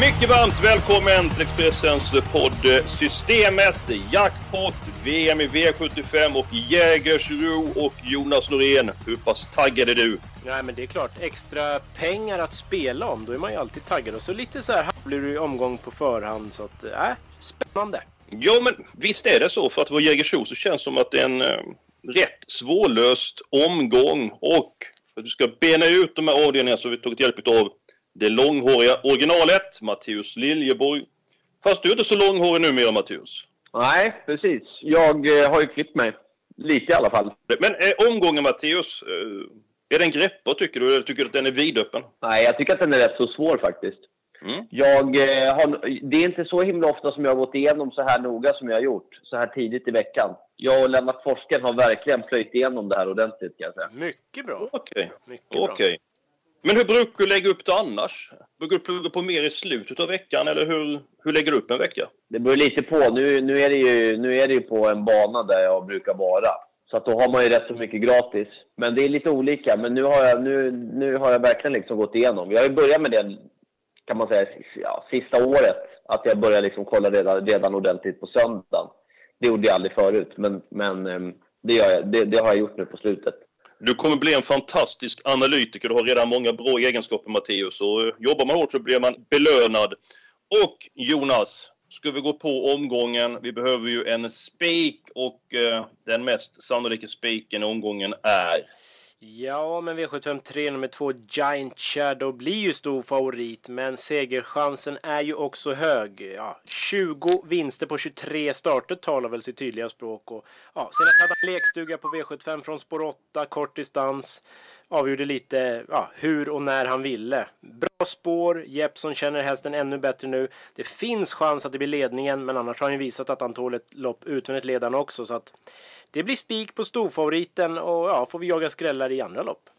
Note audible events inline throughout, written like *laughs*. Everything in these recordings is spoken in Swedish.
Mycket varmt välkommen till Expressens podd Systemet, Jackpot, VM i V75 och Jägersro och Jonas Norén. Hur pass taggad är du? Nej men det är klart, extra pengar att spela om, då är man ju alltid taggad. Och så lite så här blir du omgång på förhand så att, äh, spännande. Ja men visst är det så, för att vara Jägersro så känns det som att det är en eh, rätt svårlöst omgång. Och för att du ska bena ut de här avdelningarna så har vi tagit hjälp av det långhåriga originalet, Matteus Liljeborg. Fast du är inte så långhårig numera, Matteus. Nej, precis. Jag eh, har ju klippt mig. Lite i alla fall. Men är omgången, Matteus, eh, är den greppbar tycker du? Eller tycker du att den är vidöppen? Nej, jag tycker att den är rätt så svår faktiskt. Mm. Jag eh, har, det är inte så himla ofta som jag har gått igenom så här noga som jag har gjort, så här tidigt i veckan. Jag och Lennart Forsgren har verkligen plöjt igenom det här ordentligt kan jag säga. Mycket bra. Okej. Mycket bra. Men hur brukar du lägga upp det annars? Brukar du plugga på mer i slutet av veckan eller hur, hur lägger du upp en vecka? Det beror lite på. Nu, nu, är det ju, nu är det ju på en bana där jag brukar vara. Så att då har man ju rätt så mycket gratis. Men det är lite olika. Men nu har jag, nu, nu har jag verkligen liksom gått igenom. Jag har ju börjat med det, kan man säga, ja, sista året. Att jag började liksom kolla redan, redan ordentligt på söndagen. Det gjorde jag aldrig förut, men, men ehm, det, gör jag, det, det har jag gjort nu på slutet. Du kommer bli en fantastisk analytiker. Du har redan många bra egenskaper, Matteus. Och eh, jobbar man hårt så blir man belönad. Och Jonas, ska vi gå på omgången? Vi behöver ju en spik och eh, den mest sannolika spiken i omgången är... Ja, men V753 nummer 2, Giant Shadow blir ju stor favorit, men segerchansen är ju också hög. Ja, 20 vinster på 23 starter talar väl sitt tydliga språk. Och, ja, senast hade han lekstuga på V75 från spår 8, kort distans. Avgjorde lite ja, hur och när han ville. Bra spår, Jeppson känner hästen ännu bättre nu. Det finns chans att det blir ledningen, men annars har han ju visat att han tål ett lopp utvändigt ledaren också. Så att det blir spik på storfavoriten och ja, får vi jaga skrällar i andra lopp.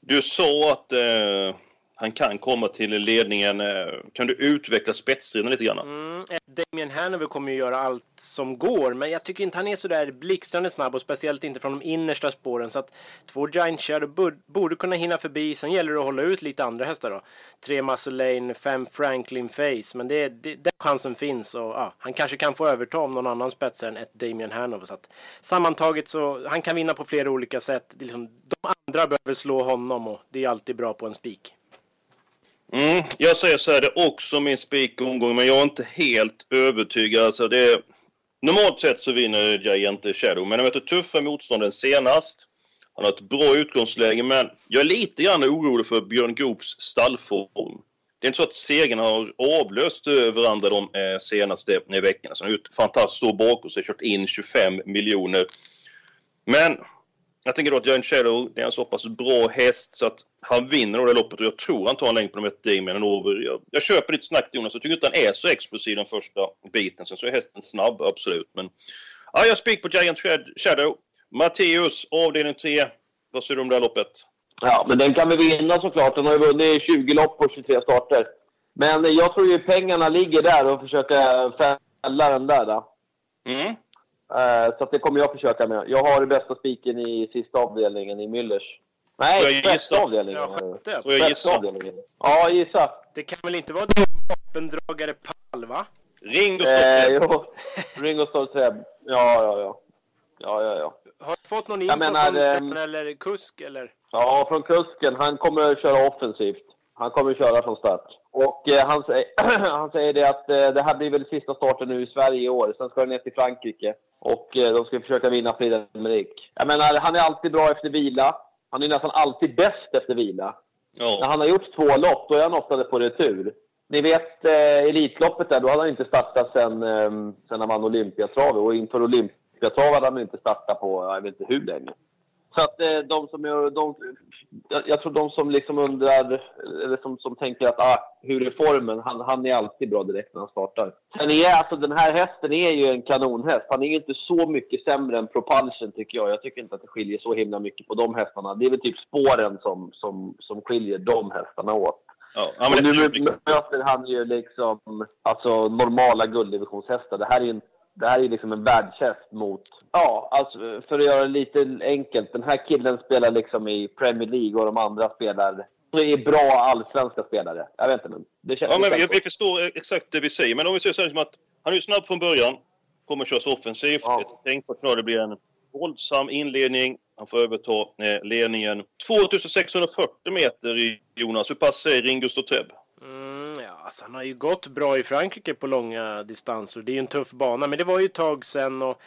Du sa att eh, han kan komma till ledningen. Eh, kan du utveckla spetsstriden lite grann? Mm, Damien Hanover kommer ju göra allt som går, men jag tycker inte han är så där blixtrande snabb och speciellt inte från de innersta spåren. Så att två Giant Shadow borde, kunna hinna förbi. Sen gäller det att hålla ut lite andra hästar då. Tre Muscle Lane, fem Franklin Face, men det, det, den chansen finns och ja, han kanske kan få överta om någon annan spetsar än ett Damien Hanover. Så att sammantaget så han kan vinna på flera olika sätt. Det är liksom, de andra behöver slå honom och det är alltid bra på en spik. Mm, jag säger så här, det är också min spikomgång, men jag är inte helt övertygad. Alltså det är, normalt sett så vinner Giant Shadow, men han möter tuffa motstånd än senast. Han har ett bra utgångsläge, men jag är lite grann orolig för Björn Goops stallform. Det är inte så att segern har avlöst varandra de eh, senaste veckorna. Så han har gjort fantastiskt stor bakom sig, kört in 25 miljoner. Men jag tänker då att Giant Shadow är en så pass bra häst så att han vinner det loppet och jag tror han tar en längd på nummer 1 Damien Over. Jag, jag köper ditt snack Jonas, jag tycker inte han är så explosiv den första biten. Sen så är hästen snabb, absolut. Men ja, jag spik på Giant Shadow. Matteus, avdelning 3. Vad säger du om det här loppet? Ja, men den kan vi vinna såklart. Den har ju vunnit 20 lopp på 23 starter. Men jag tror ju pengarna ligger där och försöka fälla den där. Då. Mm. Eh, Så att det kommer jag försöka med. Jag har bästa spiken i sista avdelningen i Müllers. Nej, sjätte avdelningen. Ja. Får jag gissa? avdelningen. Ja, gissa. Det kan väl inte vara din vapendragare Pall, va? Ring och Eh, Ringo Starr Treb. Ja, ja, ja. Ja, ja, ja. Har du fått någon info menar, från ehm, tränare eller kusk eller? Ja, från kusken. Han kommer att köra offensivt. Han kommer att köra från start. Och eh, han, säger, *clears throat* han säger det att eh, det här blir väl sista starten nu i Sverige i år. Sen ska han ner till Frankrike. Och eh, de ska försöka vinna Fridhemrik. Jag menar, han är alltid bra efter vila. Han är nästan alltid bäst efter vila. När Ja. han har gjort två lopp, då är han oftade på retur. Ni vet eh, Elitloppet där, då hade han inte startat sen, eh, sen han vann Olympiatravet. Och inför Olympiatravet hade han inte startat på, jag vet inte hur länge. Så att eh, de som är, de, jag, tror de som liksom undrar, eller som, som tänker att ah, hur är formen? Han, han är alltid bra direkt när han startar. Sen är alltså den här hästen är ju en kanonhäst. Han är ju inte så mycket sämre än Propulsion tycker jag. Jag tycker inte att det skiljer så himla mycket på de hästarna. Det är väl typ spåren som, som, som skiljer de hästarna åt. Ja, men nu möter han ju liksom alltså normala gulddivisionshästar. Det här är en det här är liksom en världshäst mot... Ja, alltså för att göra det lite enkelt. Den här killen spelar liksom i Premier League och de andra spelar... är bra allsvenska spelare. Jag vet inte, men det känns... ja, men det vi, vi förstår exakt det vi säger. Men om vi säger så här som att han är ju snabb från början. Kommer köras offensivt. Ja. Tänk på att det blir en våldsam inledning. Han får överta eh, ledningen. 2640 meter i Jonas. Hur pass är Ringo Treb? Mm, ja, alltså han har ju gått bra i Frankrike på långa distanser. Det är ju en tuff bana, men det var ju ett tag sedan. Och,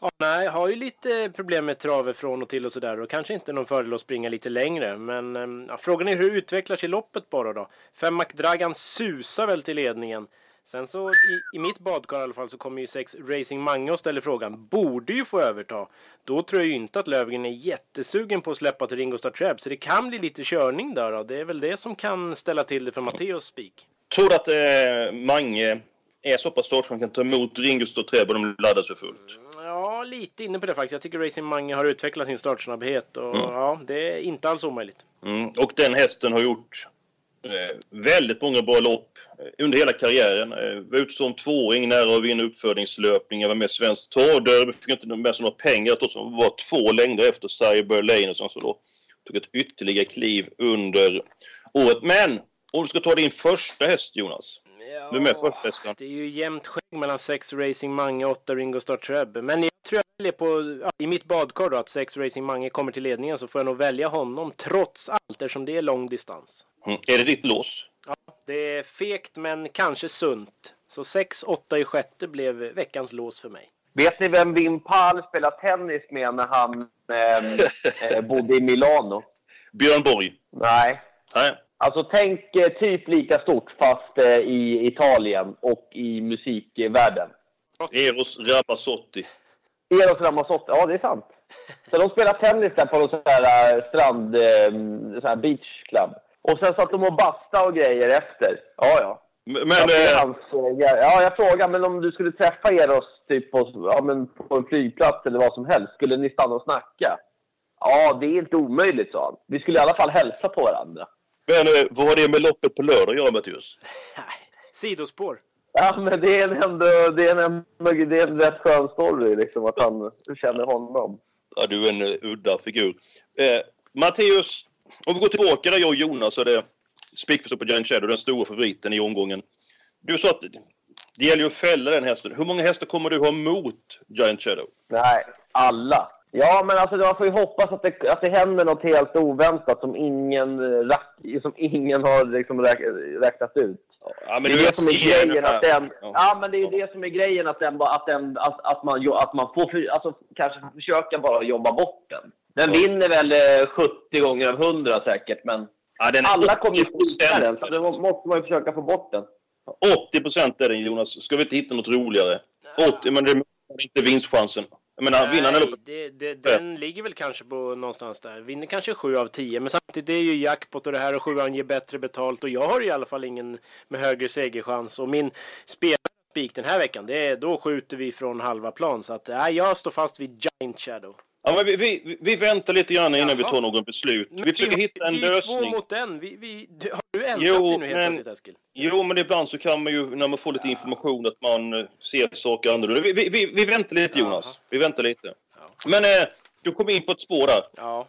ja, nej, har ju lite problem med traver från och till och sådär. Och kanske inte någon fördel att springa lite längre. Men eh, ja, frågan är hur det utvecklar sig loppet bara då. Fem McDragan susar väl till ledningen. Sen så i, i mitt badkar i alla fall så kommer ju sex Racing Mange och ställer frågan. Borde ju få överta. Då tror jag ju inte att Lövgren är jättesugen på att släppa till Ringo Starr. Så det kan bli lite körning där då. Det är väl det som kan ställa till det för Matteos spik. Tror du att eh, Mange är så pass stark han kan ta emot Ringo Treb och de laddas för fullt? Ja, lite inne på det faktiskt. Jag tycker Racing Mange har utvecklat sin startsnabbhet och ja, det är inte alls omöjligt. Mm. Och den hästen har gjort väldigt många bra lopp eh, under hela karriären. Eh, var ute som tvååring nära att vinna uppfödningslöpningar. Var med i Svenskt Travderby. Fick inte med sig några pengar trots att han var två längder efter Cyber Lane och så då tog ett ytterligare kliv under året. Men om du ska ta din första häst Jonas. Vem är första hästen? Det är ju jämnt skägg mellan sex Racing Mange och åtta Ringo Starr Treb. Men jag tror jag väljer på, ja, i mitt badkar då, att sex Racing Mange kommer till ledningen så får jag nog välja honom trots allt eftersom det är lång distans. Mm. Är det ditt lås? Ja, det är fegt men kanske sunt. Så 6, 8 i sjätte blev veckans lås för mig. Vet ni vem Wim Pall spelade tennis med när han eh, eh, bodde i Milano? *laughs* Björn Borg? Nej. Nej. Alltså tänk eh, typ lika stort fast eh, i Italien och i musikvärlden. Eros Ramazzotti. Eros Ramazzotti, ja det är sant. Så de spelade tennis där på någon sån här eh, strand, eh, sån här beach club. Och sen satt de och basta och grejer efter. Ja, ja. Men, Ja, det är eh, hans, ja, ja, jag frågar, men om du skulle träffa Eros typ på, ja, men på en flygplats eller vad som helst, skulle ni stanna och snacka? Ja, det är inte omöjligt, sa han. Vi skulle i alla fall hälsa på varandra. men eh, vad har det med loppet på lördag att göra Mattias? Nej, sidospår. Ja, men det är en ändå, det är en, det är en rätt skön story, liksom, att han känner honom. Ja, du är en udda figur. Eh, Matteus, om vi går tillbaka där jag och Jonas så är det spikförstå på Giant Shadow, den stora favoriten i omgången. Du sa att det gäller ju att fälla den hästen. Hur många hästar kommer du ha mot Giant Shadow? Nej, alla. Ja, men alltså man får ju hoppas att det, att det händer något helt oväntat som ingen, som ingen har liksom räknat ut. Ja, men det är det som är grejen, att den, Ja. ja. men det är det som är grejen, att, den, bara- att, den, att, att, man, att man får för, alltså, kanske försöka bara jobba bort den. Den Ja. vinner väl eh, 70 gånger av 100 säkert, men Ja, den är alla kommer ju 80%. skjuta den, så då måste man ju försöka få bort den. 80 procent är den Jonas. Ska vi inte hitta något roligare? 80, men det är inte vinstchansen. Jag menar, Nej, loppet. det, det, den ligger väl kanske på någonstans där. Vinner kanske 7 av 10. Men samtidigt, det är ju jackpot och det här och 7 ger bättre betalt. Och jag har i alla fall ingen med högre segerchans. Och min spelarspik den här veckan, det är, då skjuter vi från halva plan. Så att, nej, jag står fast vid Giant Shadow. Ja, vi, vi, vi väntar lite grann innan vi Jaha. tar någon beslut. Men Vi försöker har- hitta en vi är lösning. två mot en. Vi, vi, har du ändrat Jo, dig nu helt men- plötsligt Eskil? Jo, men ibland så kan man ju, när man får lite information, att man eh, ser saker annorlunda. Vi, vi, vi, vi väntar lite, Jonas. Vi väntar lite. Men eh, du kom in på ett spår där. Ja.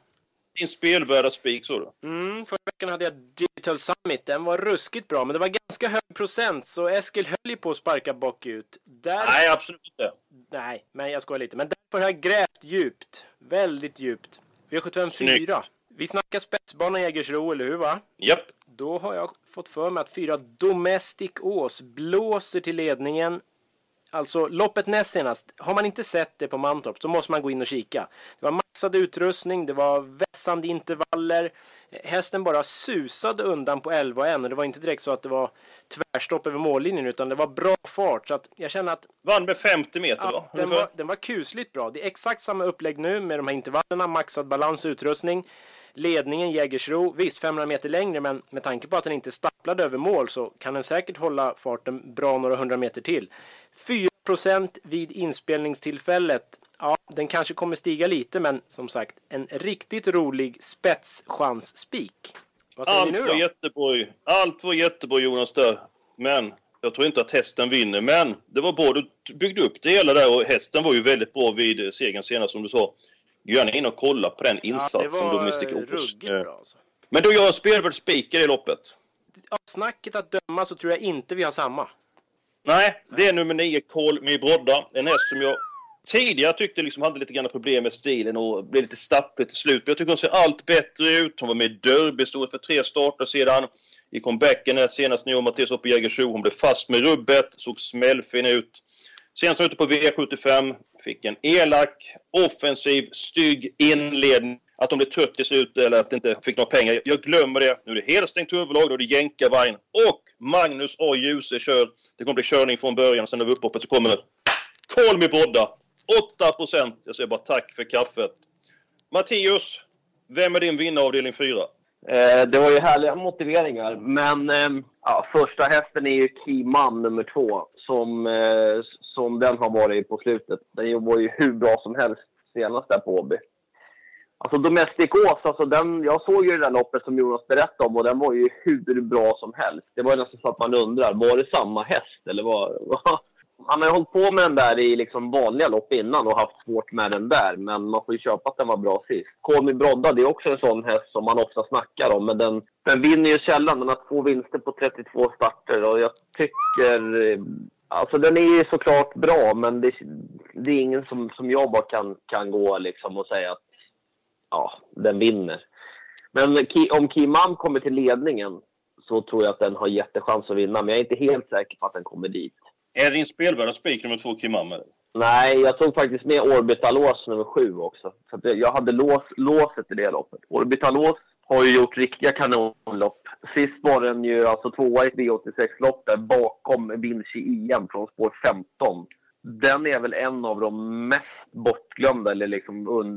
Din spelvärda spik, så du. Mm, förra veckan hade jag Digital Summit. Den var ruskigt bra, men det var ganska hög procent. Så Eskil höll ju på att sparka bakut. Där Nej, absolut inte. Nej, men jag skojar lite. Men därför har jag grävt djupt. Väldigt djupt. V75 Snyggt. 4. Vi snackar spetsbana i Jägersro, eller hur va? Japp. Då har jag fått för mig att fyra Domestic Ås blåser till ledningen. Alltså loppet näst senast, har man inte sett det på Mantorp så måste man gå in och kika. Det var Maxad utrustning, det var vässande intervaller. Hästen bara susade undan på 11 och 1 och det var inte direkt så att det var tvärstopp över mållinjen utan det var bra fart. Så att jag känner att Vann med 50 meter ja, va? den, var, den var kusligt bra. Det är exakt samma upplägg nu med de här intervallerna, maxad balans och utrustning. Ledningen Jägersro, visst 500 meter längre men med tanke på att den inte stapplade över mål så kan den säkert hålla farten bra några hundra meter till. 4% vid inspelningstillfället. Ja, den kanske kommer stiga lite men som sagt en riktigt rolig spetschans-spik. Vad säger Allt ni nu var då? jättebra. Allt var jättebra Jonas där. Men jag tror inte att hästen vinner. Men det var bra. Du byggde upp det hela där och hästen var ju väldigt bra vid segern senast som du sa. Gärna in och kolla på den Ja, insatsen var då Mystic Opus. ruggigt bra alltså. Men då gör spelvärd spik i loppet. Av snacket att döma så tror jag inte vi har samma. Nej, det är nummer 9, Call Me Brodda. En häst som jag tidigare tyckte liksom hade lite grann problem med stilen och blev lite stapplig till slut. Men jag tycker hon ser allt bättre ut. Hon var med i Derby, stod för tre starter sedan. I comebacken här senast och Mattias uppe i Jägersro. Hon blev fast med rubbet, såg smällfin ut. Senast ute på V75, fick en elak, offensiv, stygg inledning. Att de blev trött till slut eller att de inte fick några pengar. Jag glömmer det. Nu är det helstängt huvudlag, då är det jänkarvagn och Magnus A. Djuse kör. Det kommer bli körning från början, sen över upphoppet så kommer Call Me Brodda. 8 procent. Jag säger bara tack för kaffet. Mattias, vem är din vinnare avdelning 4? Eh, det var ju härliga motiveringar, men eh, ja, första hästen är ju Kiman nummer två, som, eh, som den har varit på slutet. Den var ju hur bra som helst senast där på Åby. Alltså Domesticos, alltså den, jag såg ju det där loppet som Jonas berättade om och den var ju hur bra som helst. Det var ju nästan så att man undrar, var det samma häst eller vad? *laughs* Han har ju hållit på med den där i liksom vanliga lopp innan och haft svårt med den där, men man får ju köpa att den var bra sist. Komi Brodda, det är också en sån häst som man ofta snackar om, men den, den vinner ju sällan. Den har två vinster på 32 starter och jag tycker... Eh, alltså den är ju såklart bra, men det, det är ingen som, som jag bara kan, kan gå liksom och säga att ja, den vinner. Men om Kimam kommer till ledningen så tror jag att den har jättechans att vinna, men jag är inte helt säker på att den kommer dit. Är din spelvärda spik nummer 2 Kimam? eller? Nej, jag tog faktiskt med Orbitalos nummer sju också. Så jag hade lås, låset i det loppet. Orbitalos har ju gjort riktiga kanonlopp. Sist var den ju alltså tvåa i ett V86-lopp där bakom Vinci EM från spår 15. Den är väl en av de mest bortglömda eller liksom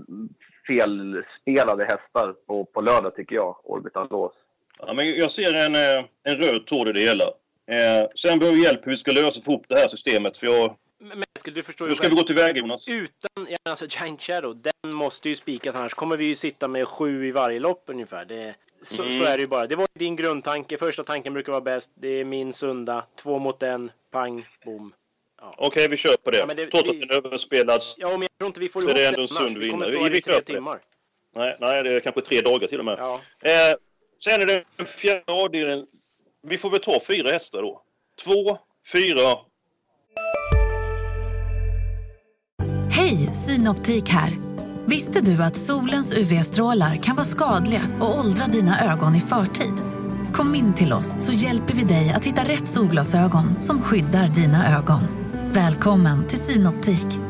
felspelade hästar på, på lördag tycker jag, Orbitalos. Ja, men jag ser en, eh, en röd tråd i det hela. Eh, sen behöver vi hjälp hur vi ska lösa få ihop det här systemet. För jag, Men Eskil, du förstår ju hur ska vi gå tillväga Jonas? Utan, ja, alltså Giant Shadow, den måste ju spikas annars kommer vi ju sitta med sju i varje lopp ungefär. Det, så, Mm. så är det ju bara. Det var din grundtanke. Första tanken brukar vara bäst. Det är min sunda. Två mot en. Pang, bom. Okej, vi kör på det. Ja, det- Trots vi- att den är överspelad. Ja, men jag tror inte vi får ihop det är ändå en sund Vi kommer vinnare. stå Vi- här vi i tre köper det. timmar. Nej, nej, det är kanske tre dagar till och med. Ja. Eh, sen är det den fjärde avdelningen. Vi får väl ta fyra hästar då. Två, fyra. Hej, Synoptik här. Visste du att solens UV-strålar kan vara skadliga och åldra dina ögon i förtid? Kom in till oss så hjälper vi dig att hitta rätt solglasögon som skyddar dina ögon. Välkommen till Synoptik.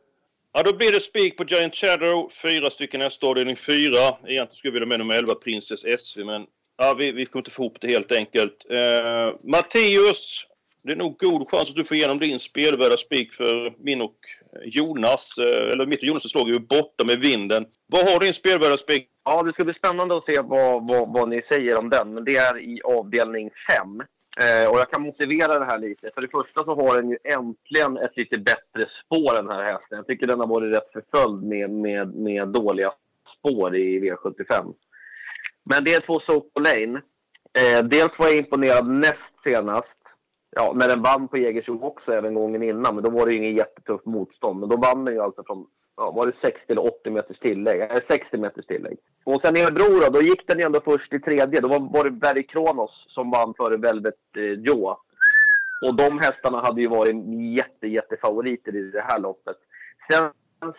Ja, då blir det spik på Giant Shadow. Fyra stycken nästa avdelning. Fyra. Egentligen skulle vi vilja med nummer 11, Princess SV, men ja, vi, vi kommer inte få ihop det helt enkelt. Eh, Matteus, det är nog god chans att du får igenom din spelvärda spik för min och Jonas. Eh, eller mitt och Jonas slag är ju borta med vinden. Vad har din spelvärda spik? Ja, det ska bli spännande att se vad, vad, vad ni säger om den. Men det är i avdelning 5. Eh, och jag kan motivera det här lite. För det första så har den ju äntligen ett lite bättre spår den här hästen. Jag tycker den har varit rätt förföljd med, med, med dåliga spår i V75. Men det är två Soap Lane. Eh, dels var jag imponerad näst senast. Ja, när den vann på Jägersro också även gången innan. Men då var det ju ingen jättetuff motstånd. Men då vann den ju alltså från ja, var det 60 eller 80 meters tillägg? Nej, 60 meters tillägg. Och sen i Örebro då, då gick den ju ändå först i tredje. Då var, var det Berry Kronos som vann före Velvet eh, Joe. Och de hästarna hade ju varit jätte, jättefavoriter i det här loppet. Sen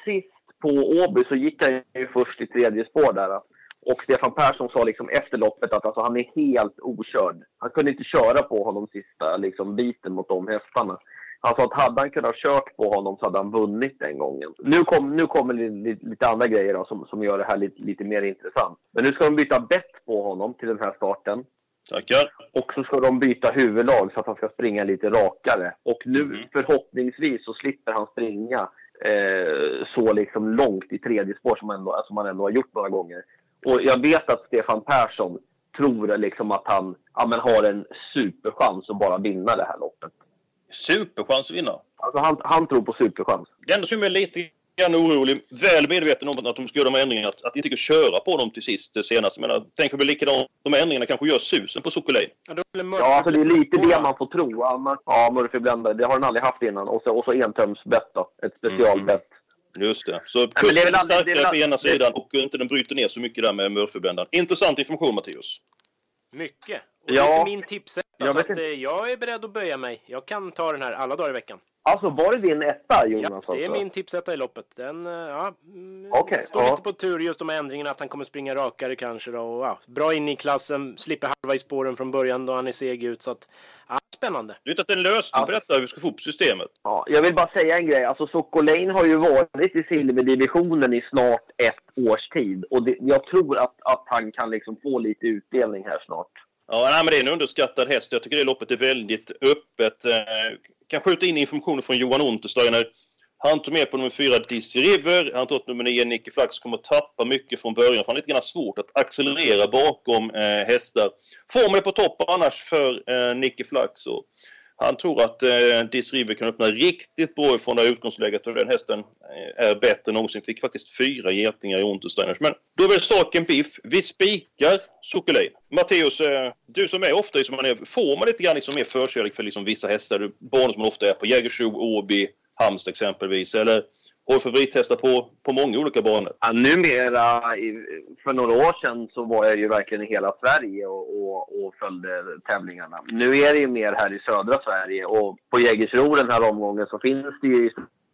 sist på Åby så gick han ju först i tredje spår där. Och Stefan Persson sa liksom efter loppet att alltså, han är helt okörd. Han kunde inte köra på honom sista liksom, biten mot de hästarna. Han sa att hade han kunnat kört på honom så hade han vunnit den gången. Nu, kom, nu kommer lite, lite andra grejer då, som, som gör det här lite, lite mer intressant. Men nu ska de byta bett på honom till den här starten. Tackar. Och så ska de byta huvudlag så att han ska springa lite rakare. Och nu Mm. förhoppningsvis så slipper han springa eh, så liksom långt i tredje spår som, ändå, som han ändå har gjort några gånger. Och jag vet att Stefan Persson tror liksom att han ja, men har en superchans att bara vinna det här loppet. Superchans att vinna. Alltså han, han tror på superchans. Det enda som är lite grann orolig, väl medveten om att de ska göra de ändringarna, att, att inte kunna köra på dem till sist senast. Jag menar, tänk för det blir likadant. De ändringarna kanske gör susen på Sokolej. Ja, Ja, alltså det är lite det man får tro. Ja, Ja, Murphy-bländare, det har den aldrig haft innan. Och så, och så entömsbett då, ett specialbett. Just det. Så men det är starkare väl på ena sidan och inte den bryter ner så mycket där med Murphybländaren. Intressant information, Mattias. Mycket. Och Ja. det är min tipsetta, Jag så att, eh, jag är beredd att böja mig. Jag kan ta den här alla dagar i veckan. Alltså var det din etta Jonas? Ja, det är alltså? min tipsetta i loppet. Den eh, ja, mm, Okej, står ja. lite på tur just de här ändringarna, att han kommer springa rakare kanske då. Och, ja, bra in i klassen, slipper halva i spåren från början då han är seg ut. Så att, ja, spännande. Du vet att det är en lösning på detta, hur vi ska få upp systemet. Ja, jag vill bara säga en grej. Alltså Sokolane har ju varit i silverdivisionen i snart ett års tid. Och det, jag tror att, att han kan liksom få lite utdelning här snart. Ja, nej, men det är en underskattad häst. Jag tycker det loppet är väldigt öppet. Eh, kan skjuta in information från Johan Untersteiner. Han tog med på nummer fyra Dizzy River. Han tror att nummer nio Nicky Flax kommer att tappa mycket från början. För han har lite grann svårt att accelerera bakom eh, hästar. Formen är på topp annars för eh, Nicky Flax. Och han tror att eh, Dizzy River kan öppna riktigt bra ifrån det här utgångsläget. Och den hästen eh, är bättre än någonsin. Fick faktiskt fyra getingar i Untersteiners. Men då är väl saken biff. Vi spikar Sokolin. Matteus, eh, du som är ofta som man är, får man lite grann liksom mer förkärlek för liksom vissa hästar? Banor som man ofta är på Jägersro, Åby, Halmstad exempelvis. Eller har du favorithästar på, på många olika banor? Ja, numera, för några år sedan så var jag ju verkligen i hela Sverige och, och, och följde tävlingarna. Nu är det ju mer här i södra Sverige och på Jägersro den här omgången så finns det ju i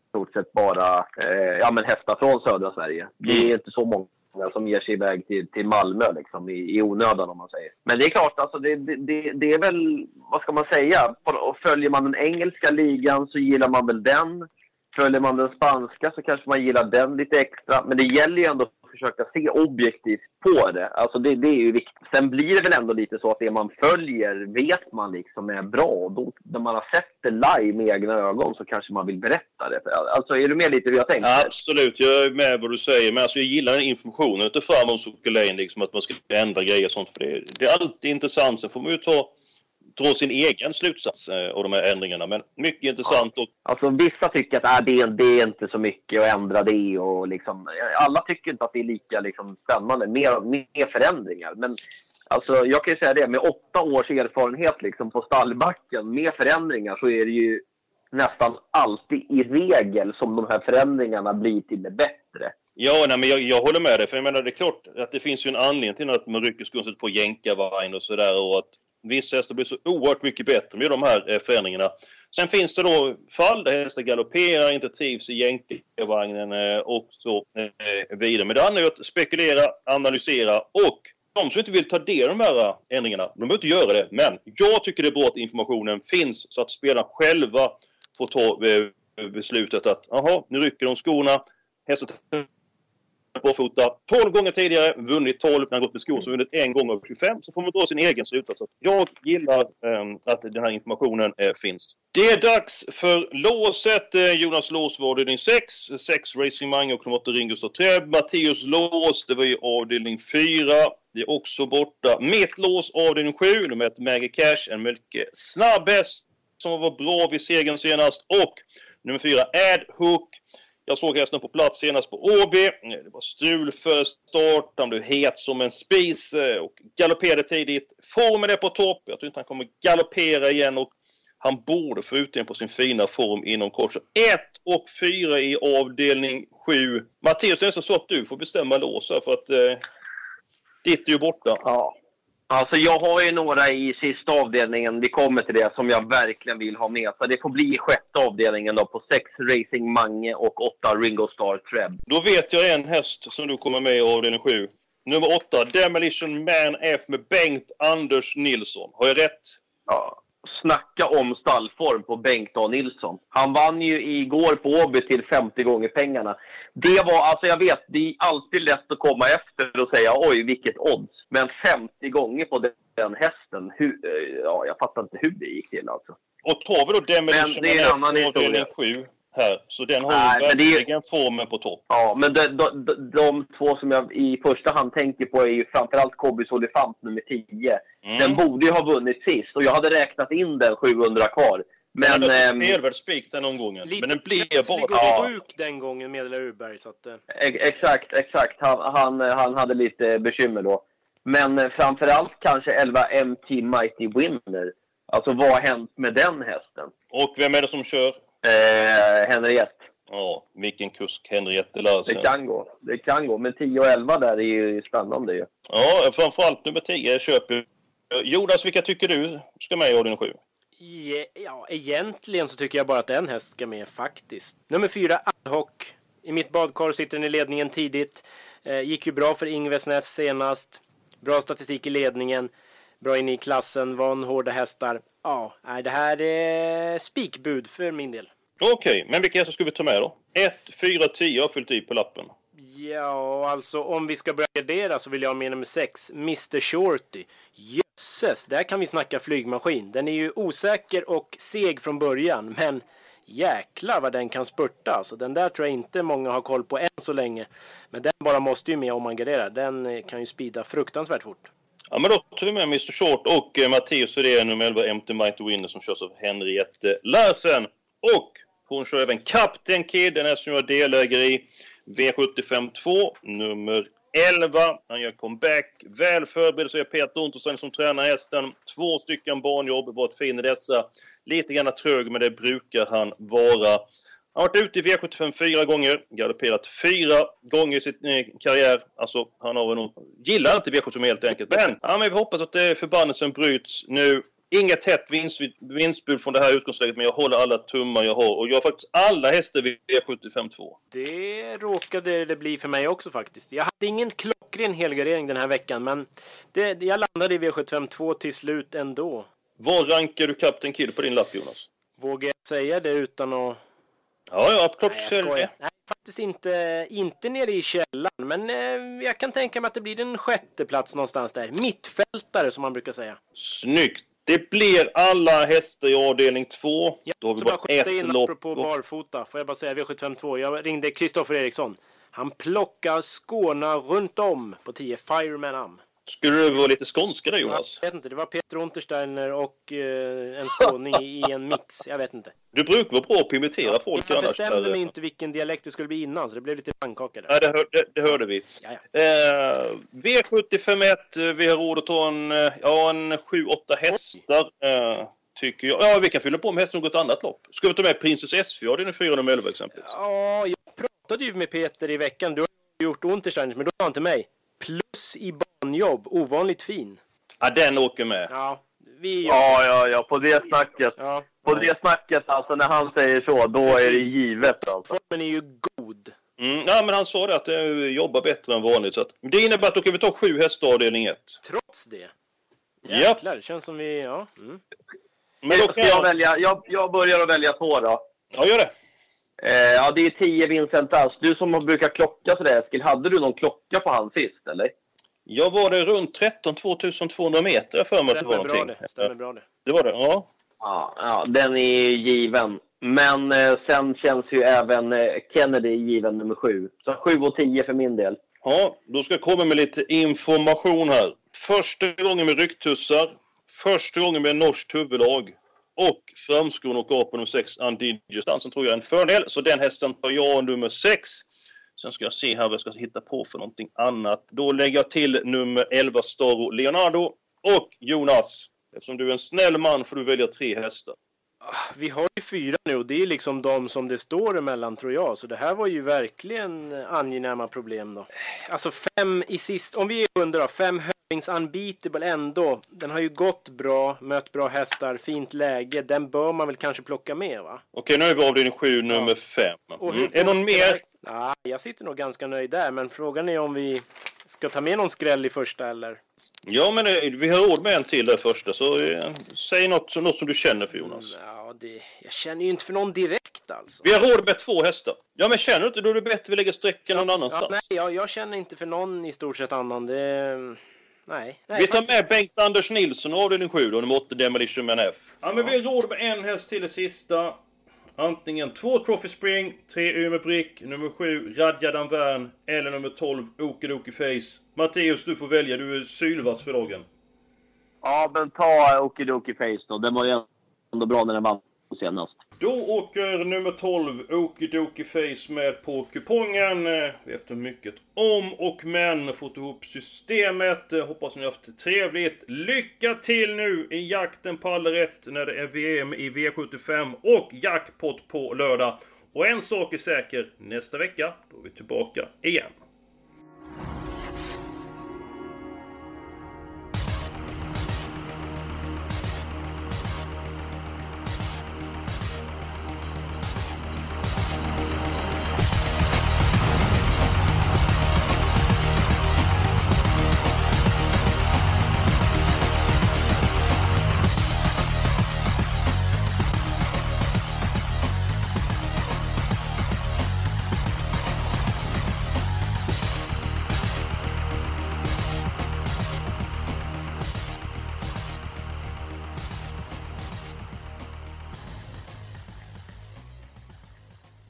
stort sett bara eh, ja, men hästar från södra Sverige. Det är inte så många som ger sig iväg till, till Malmö liksom, i, i onödan om man säger. Men det är klart, alltså, det, det, det, är väl, vad ska man säga, följer man den engelska ligan så gillar man väl den. Följer man den spanska så kanske man gillar den lite extra. Men det gäller ju ändå försöka se objektivt på det. Alltså det, det är ju viktigt. Sen blir det väl ändå lite så att det man följer vet man liksom är bra. Och då, när man har sett det live med egna ögon så kanske man vill berätta det. Alltså är du med lite hur jag tänker? Absolut, jag är med vad du säger. Men alltså, jag gillar den informationen inte för om Sokolin, liksom att man ska ändra grejer och sånt. För det, det är alltid intressant. Sen får man ju ta, dra sin egen slutsats eh, av de här ändringarna. Men mycket intressant. Och, Alltså vissa tycker att äh, det, det är inte så mycket att ändra det och liksom, alla tycker inte att det är lika liksom, spännande. Mer, mer förändringar. Men alltså, jag kan ju säga det, med åtta års erfarenhet liksom, på stallbacken med förändringar så är det ju nästan alltid i regel som de här förändringarna blir till det bättre. Ja, nej, men jag, jag håller med dig. För jag menar, det är klart att det finns ju en anledning till att man rycker skunset på jänkarvagn och sådär. Och att vissa hästar blir så oerhört mycket bättre med de här eh, förändringarna. Sen finns det då fall där hästar galopperar, inte trivs i jänkarvagnen eh, och så eh, vidare. Men det handlar ju om att spekulera, analysera och de som inte vill ta del av de här ändringarna, de behöver inte göra det. Men jag tycker det är bra att informationen finns så att spelarna själva får ta beslutet att jaha, nu rycker de skorna. Hästen barfota 12 gånger tidigare, vunnit 12 när han gått med skor, så vunnit en gång av 25. Så får man dra sin egen slutsats. Jag gillar eh, att den här informationen eh, finns. Det är dags för låset. Eh, Jonas lås var avdelning 6. 6 Racing Mange och nummer 8 Ringo står Treb. Matteus lås, det var ju avdelning 4. Det är också borta. Mitt lås avdelning 7. Nummer 1 Maggie Cash, en mycket snabb häst som var bra vid segern senast. Och nummer 4 Ad Hook. Jag såg hästen på plats senast på Åby. Det var strul för start. Han blev het som en spis eh, och galopperade tidigt. Formen är på topp. Jag tror inte han kommer galoppera igen. Och Han borde få utdelning på sin fina form inom kort. Så 1 och 4 i avdelning 7. Mattias, det är så, så att du får bestämma lås här för att eh, ditt är ju borta. Ja. Alltså jag har ju några i sista avdelningen, vi kommer till det, som jag verkligen vill ha med. Så det får bli sjätte avdelningen då på 6 Racing Mange och 8 Ringo Star Treb. Då vet jag en häst som du kommer med i avdelning 7. Nummer 8, Demolition Man F med Bengt Anders Nilsson. Har jag rätt? Ja. Snacka om stallform på Bengt A. Nilsson. Han vann ju igår på Åby till 50 gånger pengarna. Det var, alltså jag vet, det är alltid lätt att komma efter och säga oj vilket odds. Men 50 gånger på den, hästen, hur, eh, ja jag fattar inte hur det gick till alltså. Och tar vi då Demolition Men det är en Man annan F i avdelning historia. 7 här, så den har Nej, ju men det är- verkligen formen på topp. Ja, men de, de, de, de två som jag i första hand tänker på är ju framförallt Kobbys Olifant nummer 10. Mm. Den borde ju ha vunnit sist och jag hade räknat in den 700 kvar. Men, den ehm, spelvärd spik den omgången. Lite Men den blev bara... och Ja. sjuk den gången meddelar Urberg. Så att, eh, Ex- Exakt, exakt. Han, han, han hade lite bekymmer då. Men eh, framförallt kanske 11 MT Mighty Winner. Alltså vad har hänt med den hästen? Och vem är det som kör? Eh, Henriette. Ja, vilken kusk Henriette Larsen. Det kan gå. Det kan gå. Men 10 och 11 där är ju spännande ju. Ja, framförallt nummer 10 köper Jonas, vilka tycker du ska med i avdelning 7? Ja, egentligen så tycker jag bara att en häst ska med faktiskt. Nummer fyra, Adhoc. I mitt badkar sitter den i ledningen tidigt. Eh, gick ju bra för Ingves näst senast. Bra statistik i ledningen. Bra inne i klassen, vann hårda hästar. Ja, nej, det här är spikbud för min del. Okej, men vilka hästar ska vi ta med då? 1, 4, 10 har fyllt i på lappen. Ja, alltså om vi ska börja gardera så vill jag ha med nummer 6, Mr Shorty. Jösses, där kan vi snacka flygmaskin. Den är ju osäker och seg från början, men jäklar vad den kan spurta. Alltså, den där tror jag inte många har koll på än så länge. Men den bara måste ju med om man garderar. Den eh, kan ju speeda fruktansvärt fort. Ja, men då tar vi med Mr Short och eh, Mattias Rydén nummer 11, Empty Might Winner som körs av Henriette Larsen. Och hon kör även Captain Kid, den häst som jag är delägare i. V75 2, nummer 11. Han gör comeback. Väl förberedd så är Peter Unterstein som tränar hästen. Två stycken barnjobb, varit fin i dessa. Lite grann trög, men det brukar han vara. Han har varit ute i V75 fyra gånger, galopperat fyra gånger i sin eh, karriär. Alltså, han har väl nog... Gillar inte V75 helt enkelt. Men, ja, men vi hoppas att det förbannelsen bryts nu. Inget hett vinst, vinstbud från det här utgångsläget, men jag håller alla tummar jag har. Och jag har faktiskt alla hästar vid V75 2. Det råkade det bli för mig också faktiskt. Jag hade ingen klockren helgardering den här veckan, men det, jag landade i V75 2 till slut ändå. Var rankar du Captain Kid på din lapp, Jonas? Vågar jag säga det utan att... Ja, ja, klart Nej, jag skojar. Nej, faktiskt inte, inte nere i källaren. Men eh, jag kan tänka mig att det blir en sjätte plats någonstans där. Mittfältare som man brukar säga. Snyggt! Det blir alla hästar i avdelning 2. Ja, Då har vi bara ett in lopp. apropå barfota. Får jag bara säga V752. Jag ringde Kristoffer Eriksson. Han plockar Skåna runt om på 10 Fireman Am. Skulle du vara lite skånska där, Jonas? Jag vet inte, det var Peter Untersteiner och eh, en skåning i en mix. Jag vet inte. Du brukar vara bra på att imitera folk Jag annars. bestämde där. mig inte vilken dialekt det skulle bli innan, så det blev lite pannkaka där. Nej, det, hör, det, det hörde vi. Ja, ja. Eh, V751, vi har råd att ta en, eh, ja, en 7-8 hästar. Eh, tycker jag. Ja, vi kan fylla på med går ett annat lopp. Ska vi ta med Princess SV? Den är 4 nummer 11 exempelvis. Ja, jag pratade ju med Peter i veckan. Du har gjort Untersteiner, men då sa han till mig. Plus i banjobb, ovanligt fin. Ja, den åker med. Ja, vi gör... Ja, ja, ja. På det snacket. Ja. På det snacket, alltså när han säger så, då är det givet alltså. Formen är ju god. Mm, ja, men han sa det att det jobbar bättre än vanligt. Så att, det innebär att då kan vi ta sju hästar avdelning 1. Trots det. Ja. Jäklar, det känns som vi... Ja. Mm. Men då kan jag jag... välja? Jag, jag börjar att välja två då. Ja, gör det. Eh, ja, det är 10 Vincent Ask. Du som brukar klocka sådär Eskil, hade du någon klocka på han sist eller? Jag var det runt 13 2200 meter för mig att det var Stämmer bra det. Stämmer bra det. Det var det, ja. Ja, ja den är given. Men eh, sen känns ju även eh, Kennedy given nummer sju. Så 7 och 10 för min del. Ja, då ska jag komma med lite information här. Första gången med rycktussar. Första gången med norskt huvudlag. Och framskon och på nummer 6, Undigistansen tror jag är en fördel. Så den hästen tar jag nummer 6. Sen ska jag se här vad jag ska hitta på för någonting annat. Då lägger jag till nummer 11, Storo Leonardo. Och Jonas, eftersom du är en snäll man får du välja tre hästar. Ah, vi har ju fyra nu och det är liksom de som det står emellan tror jag. Så det här var ju verkligen eh, angenäma problem då. Alltså fem i sist, om vi är under då, fem Höllings unbeatable ändå. Den har ju gått bra, mött bra hästar, fint läge. Den bör man väl kanske plocka med va? Okej, nu är vi avdelning 7, nummer 5. Och Mm. Är det någon mer? Nej, jag sitter nog ganska nöjd där, men frågan är om vi ska ta med någon skräll i första eller? Ja, men eh, vi har råd med en till där första, så eh, säg något, något som du känner för Jonas. Ja, det, jag känner ju inte för någon direkt alltså. Vi har råd med två hästar. Ja, men känner du inte, då är det bättre vi lägger strecken någon Ja, annanstans. nej, jag, jag känner inte för någon i stort sett annan. Det, nej, nej. vi tar med Bengt-Anders Nilsson avdelning 7 då, nummer 8 Demolition Man F. Ja, men vi har råd med en häst till i sista. Antingen två Trophy Spring, tre Umeå Brick, nummer 7 Radja Danvern eller nummer 12 Okidoki Face. Matteus, du får välja. Du är sylvass för dagen. Ja, men ta Okidoki Face då. Den var ju ändå bra när den vann senast. Då åker nummer 12 Okidoki Face med på kupongen. Eh, Efter mycket om och men fått ihop systemet. Eh, hoppas ni har haft det trevligt. Lycka till nu i jakten på all rätt när det är VM i V75 och jackpot på lördag. Och en sak är säker. Nästa vecka, då är vi tillbaka igen.